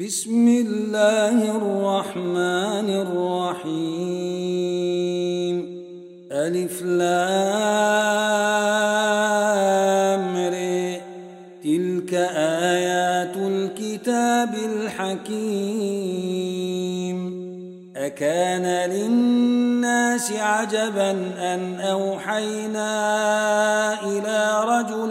بسم الله الرحمن الرحيم. ألف لامر تلك آيات الكتاب الحكيم. أكان للناس عجبا أن أوحينا إلى رجل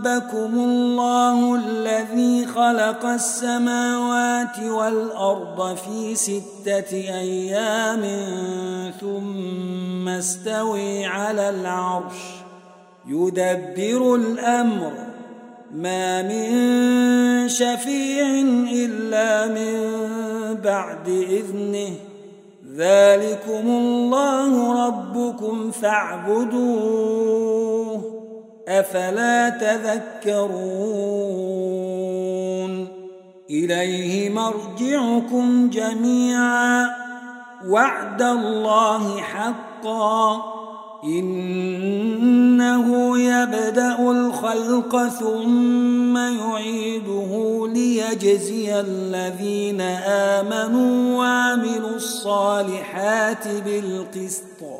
ربكم الله الذي خلق السماوات والأرض في ستة أيام ثم استوي على العرش يدبر الأمر. ما من شفيع إلا من بعد إذنه. ذلكم الله ربكم فاعبدوه. أفلا تذكرون؟ إليه مرجعكم جميعا. وعد الله حقا. إنه يبدأ الخلق ثم يعيده ليجزي الذين آمنوا وعملوا الصالحات بالقسط.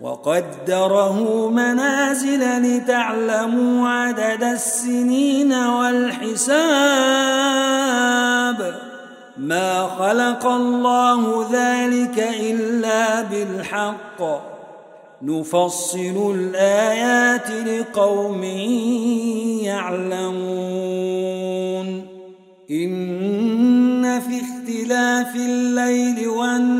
وقدره منازل لتعلموا عدد السنين والحساب. ما خلق الله ذلك إلا بالحق. نفصل الآيات لقوم يعلمون. إن في اختلاف الليل والنهار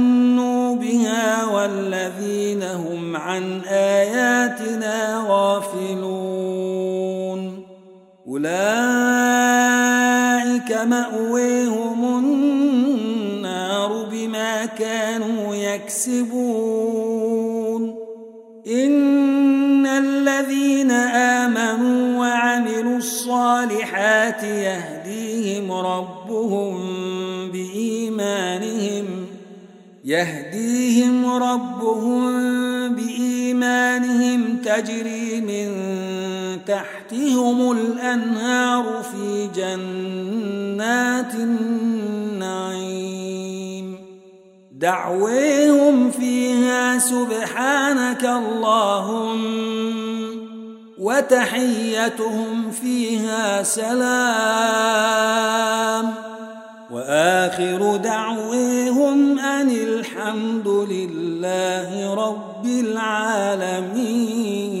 مأويهم النار بما كانوا يكسبون. إن الذين آمنوا وعملوا الصالحات يهديهم ربهم بإيمانهم يهديهم ربهم بإيمانهم تجري من تحتهم الأنهار في جنات النعيم. دعويهم فيها سبحانك اللهم وتحيتهم فيها سلام. وآخر دعويهم أن الحمد لله رب العالمين.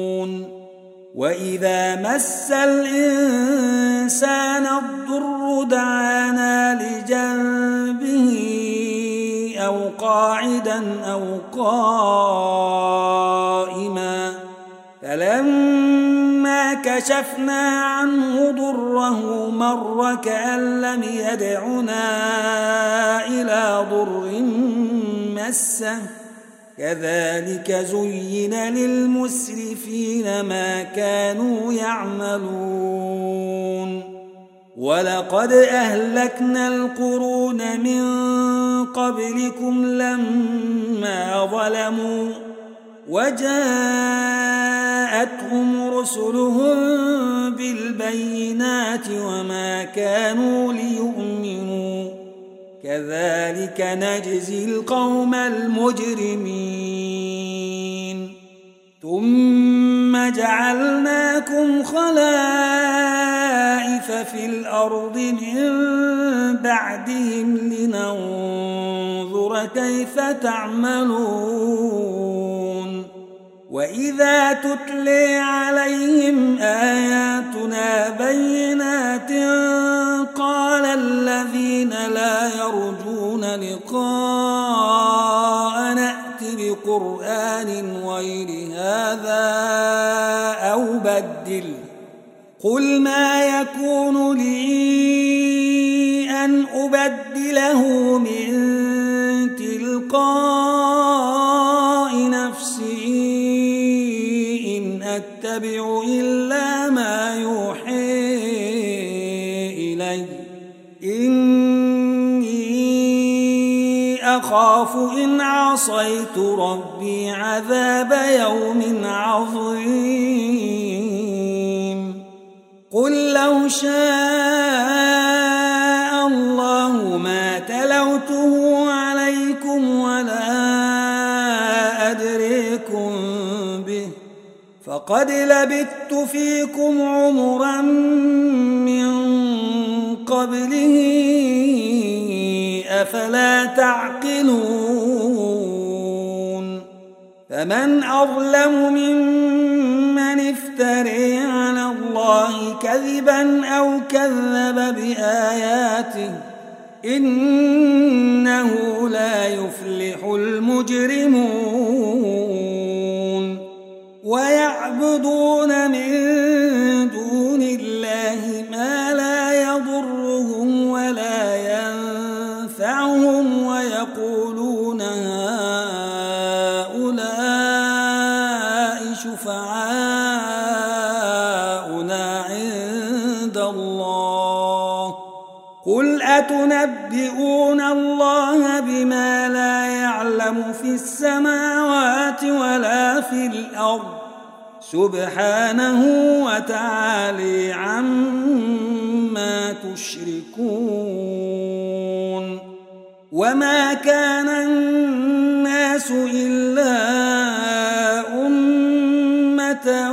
وإذا مس الإنسان الضر دعانا لجنبه أو قاعدا أو قائما فلما كشفنا عنه ضره مر كأن لم يدعنا إلى ضر مسه كذلك زين للمسرفين ما كانوا يعملون. ولقد أهلكنا القرون من قبلكم لما ظلموا وجاءتهم رسلهم بالبينات وما كانوا ليؤمنوا. كذلك نجزي القوم المجرمين. ثم جعلناكم خلائف في الأرض من بعدهم لننظر كيف تعملون. وإذا تتلي عليهم آياتنا بينات لقاء نأت بقرآن غير هذا أو بدل. قل ما يكون لي أن أبدله من تلقاء نفسي. إن أتبع إلا أخاف إن عصيت ربي عذاب يوم عظيم. قل لو شاء الله ما تلوته عليكم ولا أدريكم به فقد لبثت فيكم عمرا من قبله أفلا تعقلون فمن أظلم ممن افتري على الله كذبا أو كذب بآياته إنه لا يفلح المجرمون. ويعبدون من قل أتنبئون الله بما لا يعلم في السماوات ولا في الأرض. سبحانه وتعالي عما تشركون. وما كان الناس إلا أمة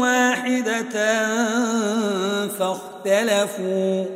واحدة فاختلفوا.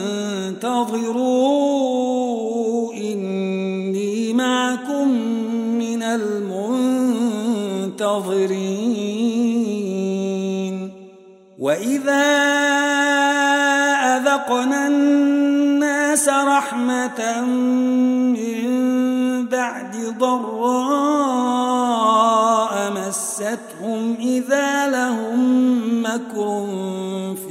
فانتظروا إني معكم من المنتظرين وإذا أذقنا الناس رحمة من بعد ضراء مستهم إذا لهم مكر في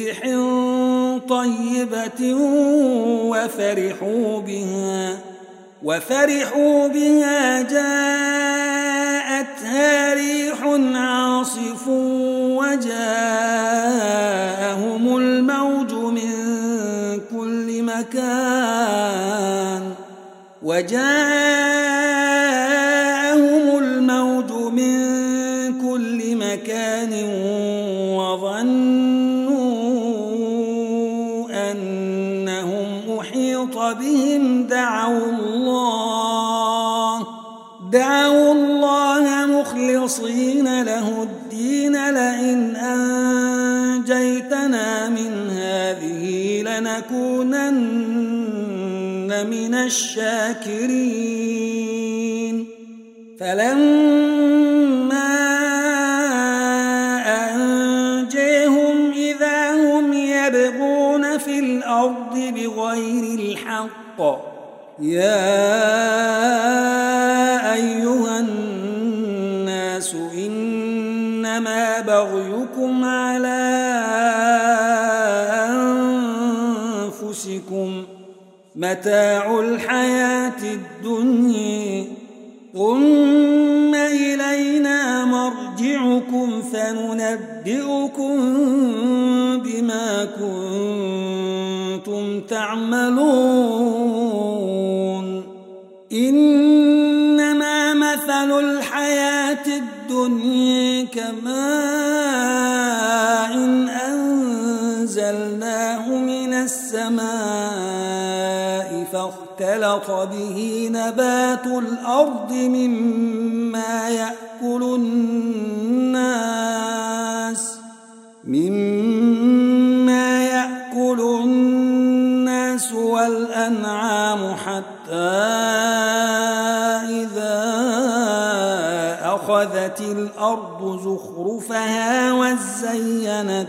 طيبة وفرحوا بها وفرحوا بها جاءتها ريح عاصف وجاءهم الموج من كل مكان وجاءهم الشاكرين. فلما أنجيهم إذا هم يبغون في الأرض بغير الحق يا متاع الحياة الدنيا. فاختلط به نبات الأرض مما يأكل الناس مما يأكل الناس والأنعام حتى إذا أخذت الأرض زخرفها وزينت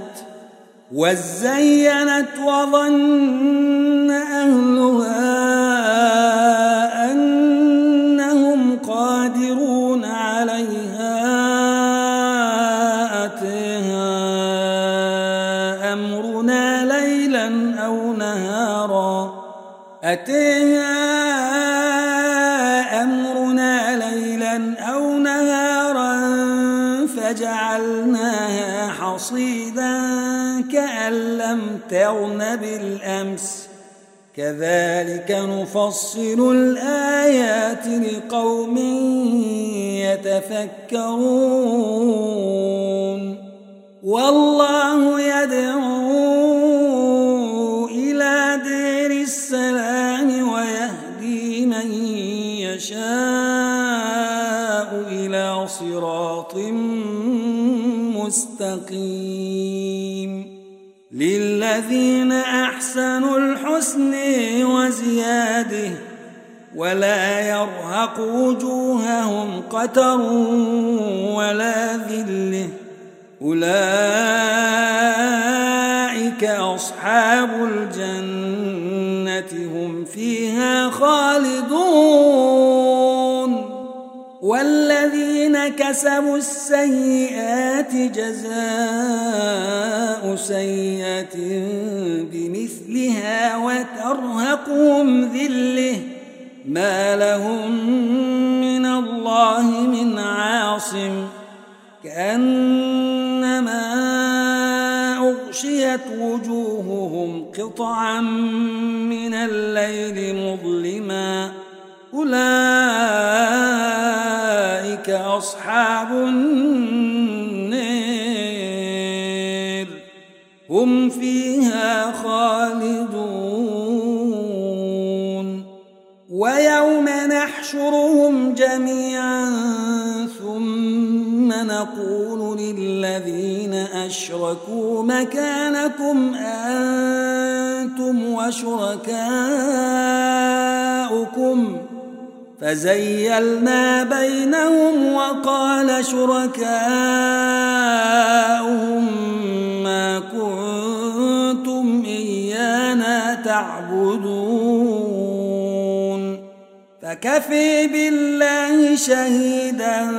وزينت وظن أهلها أتيها أمرنا ليلا أو نهارا فجعلناها حصيدا كأن لم تغن بالأمس. كذلك نفصل الآيات لقوم يتفكرون. والله يدعو مستقيم للذين أحسنوا الحسن وزياده ولا يرهق وجوههم قتر ولا ذلة. أولئك أصحاب الجنة هم فيها خالدون. كسبوا السيئات جزاء سيئة بمثلها وترهقهم ذلة ما لهم من الله من عاصم كأنما أغشيت وجوههم قطعا من الليل مظلما أولئك أصحاب النار هم فيها خالدون. ويوم نحشرهم جميعا ثم نقول للذين أشركوا مكانكم أنتم وشركاؤكم. فزيلنا بينهم وقال شركاؤهم ما كنتم إيانا تعبدون. فكفي بالله شهيدا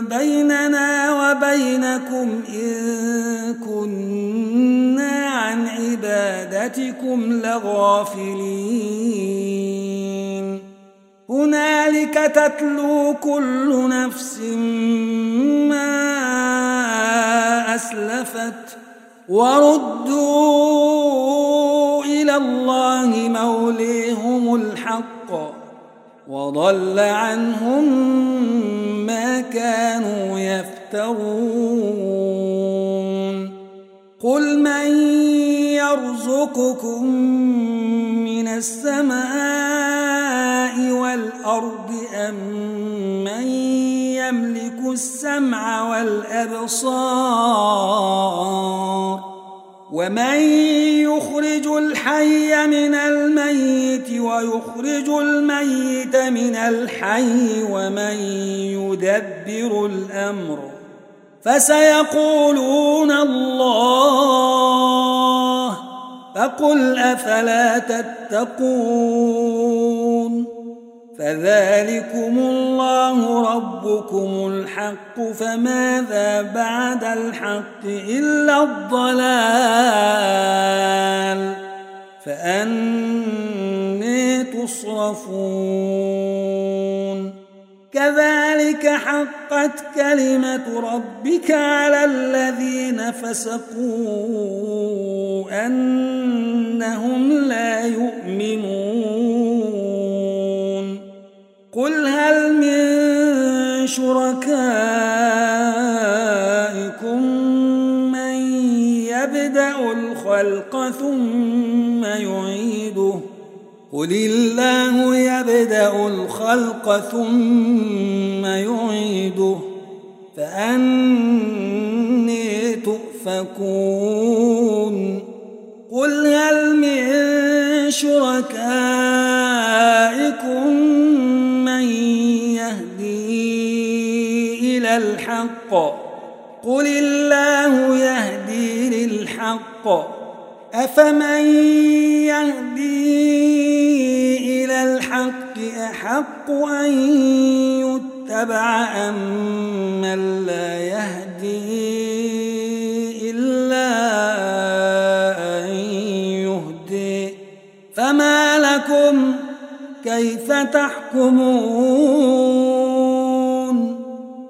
بيننا وبينكم إن كنا عن عبادتكم لغافلين. هنالك تتلو كل نفس ما أسلفت وردوا إلى الله موليهم الحق وضل عنهم ما كانوا يفترون. قل من يرزقكم من السماء والأرض أم من يملك السمع والأبصار ومن يخرج الحي من الميت ويخرج الميت من الحي ومن يدبر الأمر فسيقولون الله فقل أفلا تتقون فذلكم الله ربكم الحق فماذا بعد الحق إلا الضلال؟ فأني تصرفون. كذلك حقت كلمة ربك على الذين فسقوا أنهم لا يؤمنون. شركائكم من يبدأ الخلق ثم يعيده قل الله يبدأ الخلق ثم يعيده فأني تؤفكون قل هل من شركائكم الحق. قل الله يهدي للحق. أفمن يهدي إلى الحق أحق أن يتبع أم من لا يهدي إلا أن يهدي. فما لكم كيف تحكمون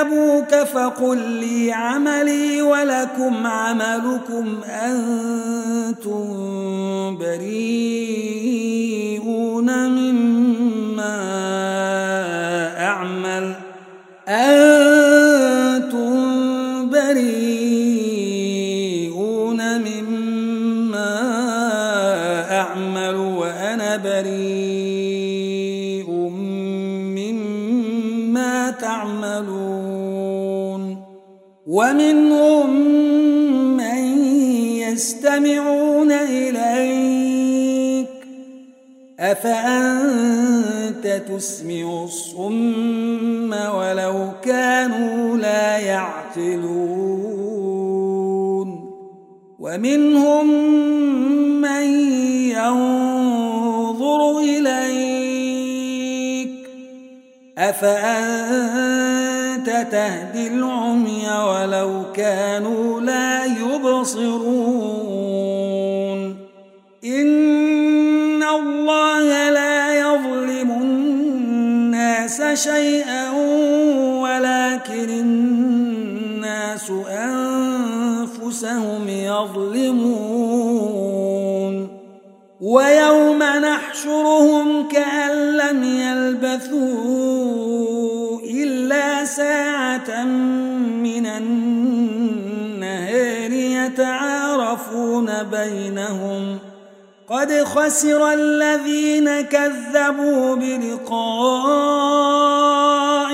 كذبوك فقل لي عملي ولكم عملكم أنتم بريئون ومنهم يستمعون إليك. أفأنت تسمع الصم ولو كانوا لا يعقلون؟ ومنهم من ينظر إليك. أفأنت تهدي العمي ولو كانوا لا يبصرون. إن الله لا يظلم الناس شيئا قد خسر الذين كذبوا بلقاء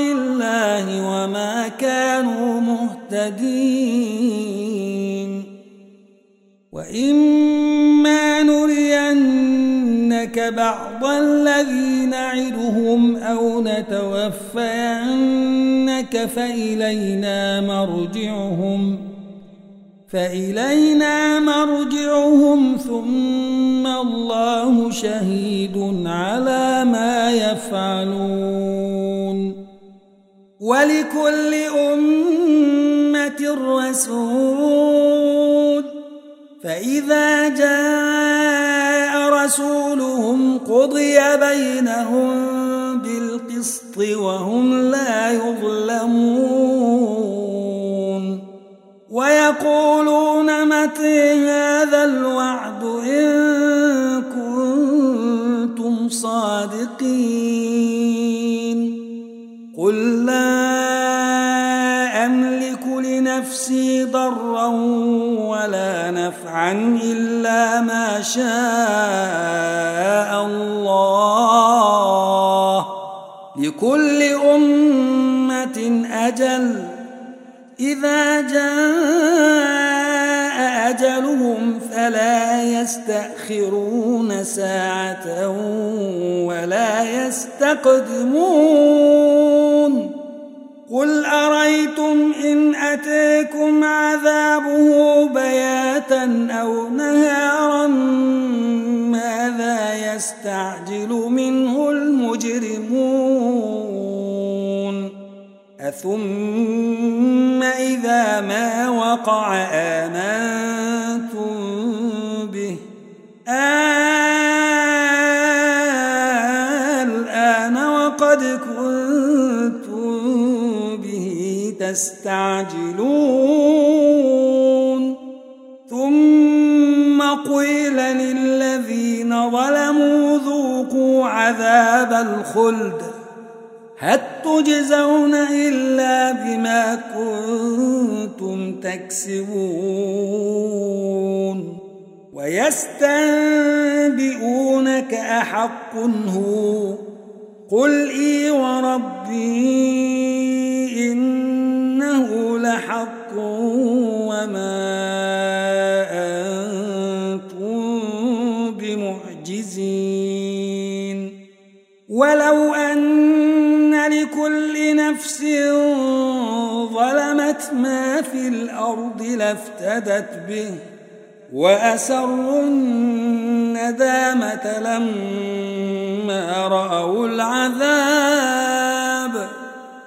الله وما كانوا مهتدين. وإما نرينك بعض الذي نعدهم أو نتوفينك فإلينا مرجعهم. فإلينا مرجعهم ثم الله شهيد على ما يفعلون. ولكل أمة رسول فإذا جاء رسولهم قضي بينهم بالقسط وهم لا يظلمون. ويقولون متى هذا الوعد إن كنتم صادقين؟ قل لا أملك لنفسي ضرا ولا نفعا إلا ما شاء الله. لكل أمة أجل. إذا جاء يستأخرون ساعة ولا يستقدمون. قل أريتم إن أتيكم عذابه بياتا أو نهارا؟ ماذا يستعجل منه المجرمون؟ أثم إذا ما وقع آمنتم تستعجلون ثم قيل للذين ظلموا ذوقوا عذاب الخلد. هل تجزون إلا بما كنتم تكسبون؟ ويستنبئونك أحق هو. قل إي وربي إنه لحق وما أنتم بمعجزين. ولو أن لكل نفس ظلمت ما في الأرض لافتدت به وأسروا الندامة لما رأوا العذاب.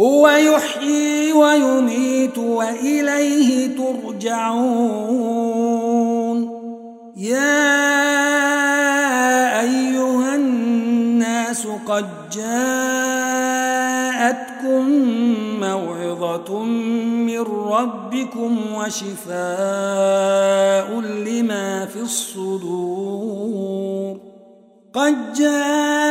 هو يحيي ويميت وإليه ترجعون. يا أيها الناس قد جاءتكم موعظة من ربكم وشفاء لما في الصدور. قد جاءتكم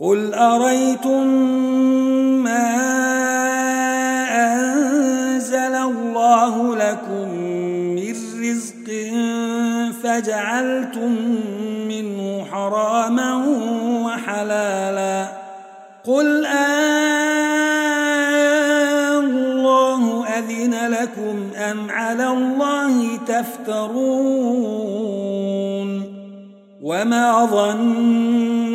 قل أريتم ما أنزل الله لكم من رزق فجعلتم منه حراما وحلالا قل الله أذن لكم أم على الله تفترون وما ظن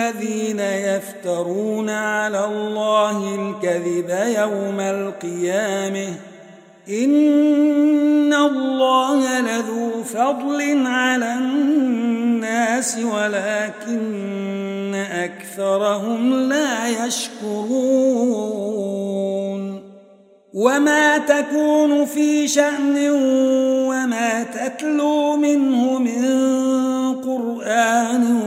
الذين يفترون على الله الكذب يوم القيامة. إن الله لذو فضل على الناس ولكن أكثرهم لا يشكرون. وما تكون في شأن وما تتلو منه من قرآن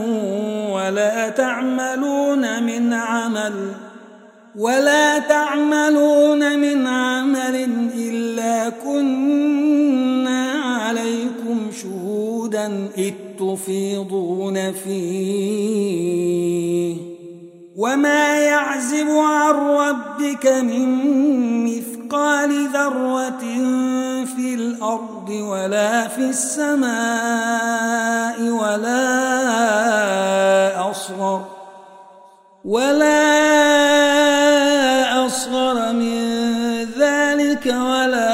ولا تعملون من عمل ولا تعملون من عمل إلا كنا عليكم شهودا إذ تفيضون فيه. وما يعزب عن ربك من مثقال ذرة في الأرض ولا في السماء ولا أصغر ولا أصغر من ذلك ولا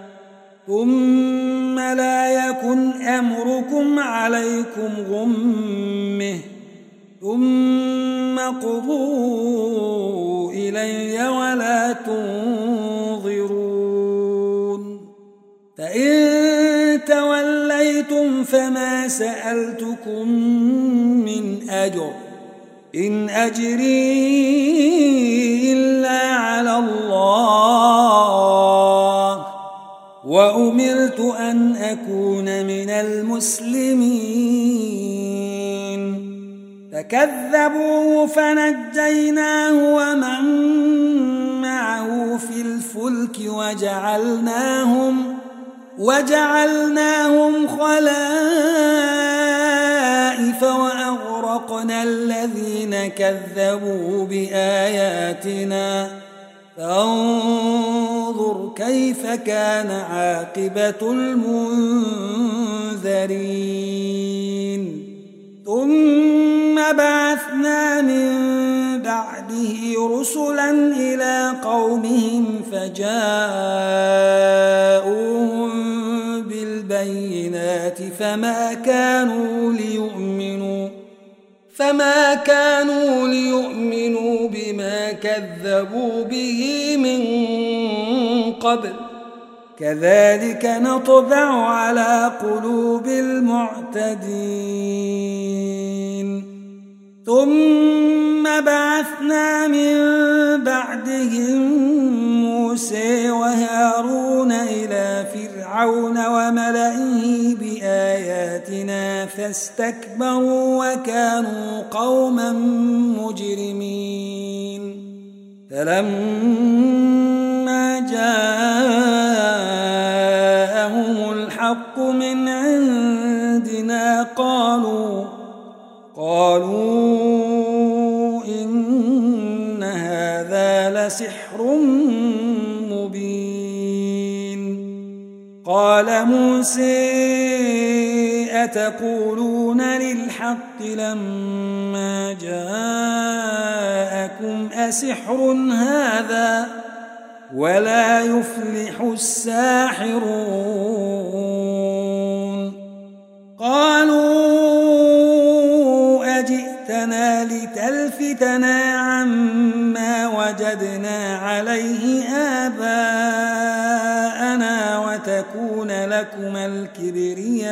ثم لا يكن أمركم عليكم غمه. ثم قضوا إلي ولا تنظرون. فإن توليتم فما سألتكم من أجر. إن أجري إلا على الله. وأمرت أن أكون من المسلمين. فكذبوه فنجيناه ومن معه في الفلك وجعلناهم وجعلناهم خلائف وأغرقنا الذين كذبوا بآياتنا. فانظر كيف كان عاقبة المنذرين. ثم بعثنا من بعده رسلا إلى قومهم فجاءوهم بالبينات فما كانوا ليؤمنوا فما كانوا ليؤمنوا بما كذبوا به من قبل. كذلك نطبع على قلوب المعتدين. ثم بعثنا من بعدهم موسى وهارون إلى فرعون وملئه بآياتنا فاستكبروا وكانوا قوما مجرمين. فلما جاءهم الحق من عندنا قالوا قالوا إن هذا لسحر مبين. قال موسى أتقولون للحق لما جاءكم أسحر هذا؟ ولا يفلح الساحرون. قالوا أجئتنا لتلفتنا عما وجدنا عليه آباءنا وتكون لكما الكبرياء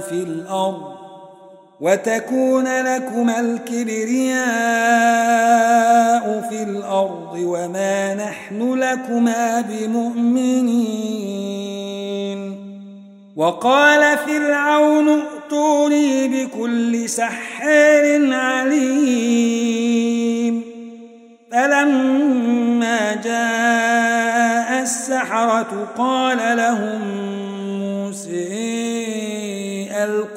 في الأرض. وتكون لكما الكبرياء في الأرض وما نحن لكما بمؤمنين. وقال فرعون ائتوني بكل سحار عليم. فلما جاء السحرة قال لهم موسى ألقوا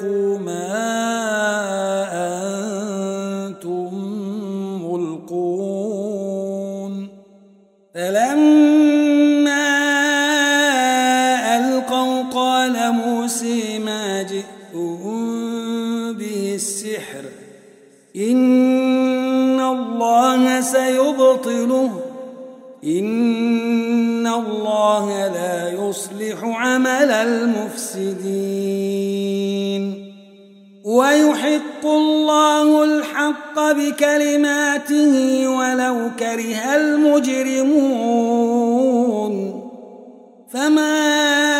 سيبطله. إن الله لا يصلح عمل المفسدين. ويحق الله الحق بكلماته ولو كره المجرمون. فما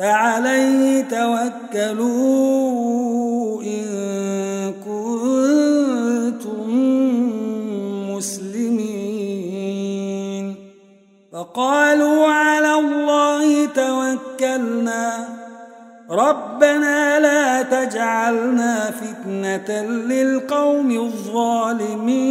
فعليه توكلوا إن كنتم مسلمين. فقالوا على الله توكلنا. ربنا لا تجعلنا فتنة للقوم الظالمين.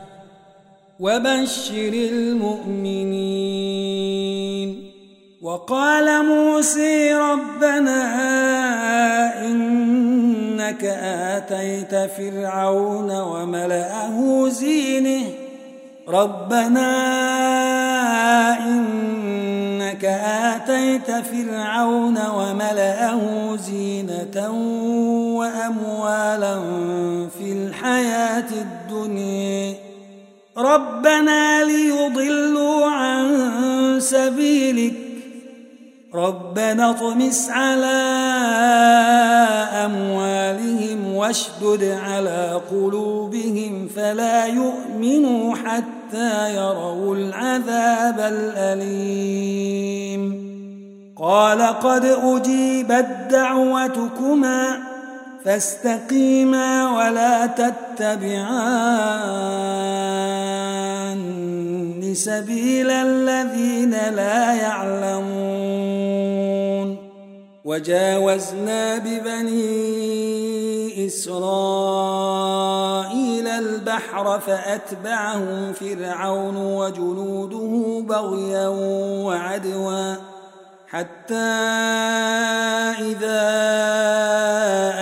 وبشر المؤمنين. وقال موسى ربنا إنك آتيت فرعون وملأه زينه. ربنا إنك آتيت فرعون وملأه زينة وأموالا في الحياة الدنيا. ربنا ليضلوا عن سبيلك. ربنا اطمس على أموالهم واشدد على قلوبهم فلا يؤمنوا حتى يروا العذاب الأليم. قال قد أجيبت دعوتكما فاستقيما ولا تتبعان سبيل الذين لا يعلمون. وجاوزنا ببني إسرائيل البحر فأتبعهم فرعون وجنوده بغيا وعدوا. حتى إذا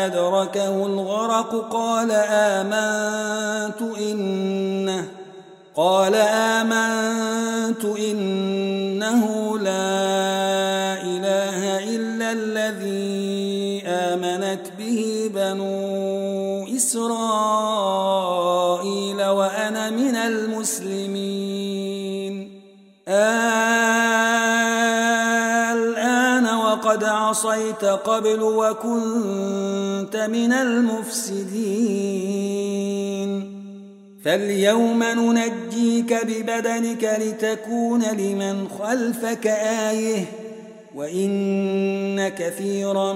أدركه الغرق قال آمنت إنه قال آمنت إنه لا إله إلا الذي آمنت به بنو إسرائيل وأنا من المسلمين. عصيت قبل وكنت من المفسدين. فاليوم ننجيك ببدنك لتكون لمن خلفك آية وإن كثيرا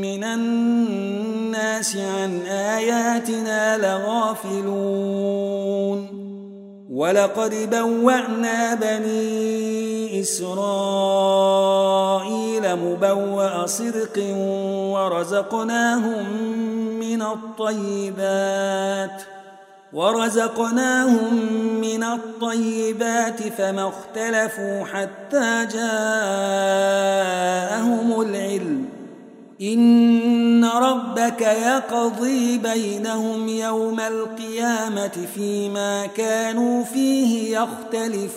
من الناس عن آياتنا لغافلون. ولقد بوأنا بني إسرائيل مبوأ صدق ورزقناهم من الطيبات ۖ ورزقناهم من الطيبات فما اختلفوا حتى جاءهم العلم إن ربك يقضي بينهم يوم القيامة فيما كانوا فيه يختلفون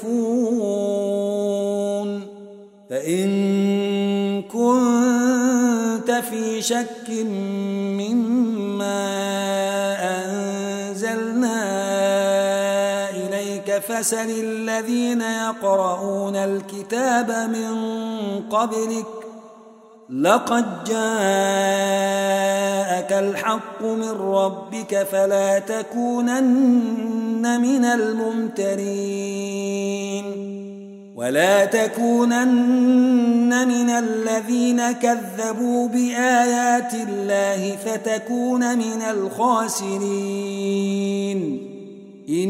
فإن كنت في شك مما أنزلنا إليك فسل الذين يقرؤون الكتاب من قبلك لقد جاءك الحق من ربك فلا تكونن من الممترين ولا تكونن من الذين كذبوا بآيات الله فتكون من الخاسرين. إن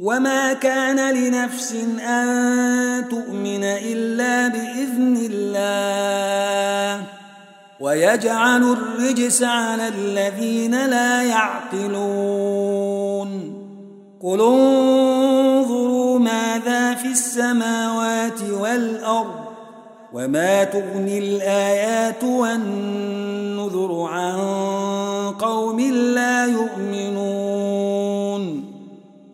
وما كان لنفس أن تؤمن إلا بإذن الله ويجعل الرجس على الذين لا يعقلون قل انظروا ماذا في السماوات والأرض وما تغني الآيات والنذر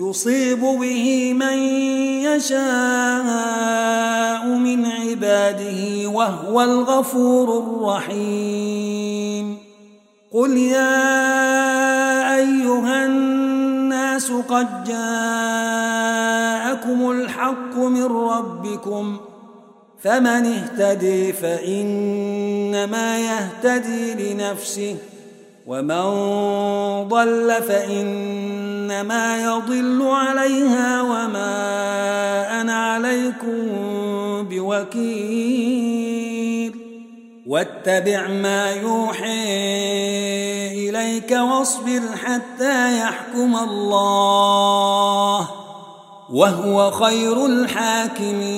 يصيب به من يشاء من عباده وهو الغفور الرحيم. قل يا أيها الناس قد جاءكم الحق من ربكم فمن اهتدي فإنما يهتدي لنفسه. ومن ضل فإنما يضل عليها وما أنا عليكم بوكيل. واتبع ما يوحي إليك واصبر حتى يحكم الله وهو خير الحاكمين.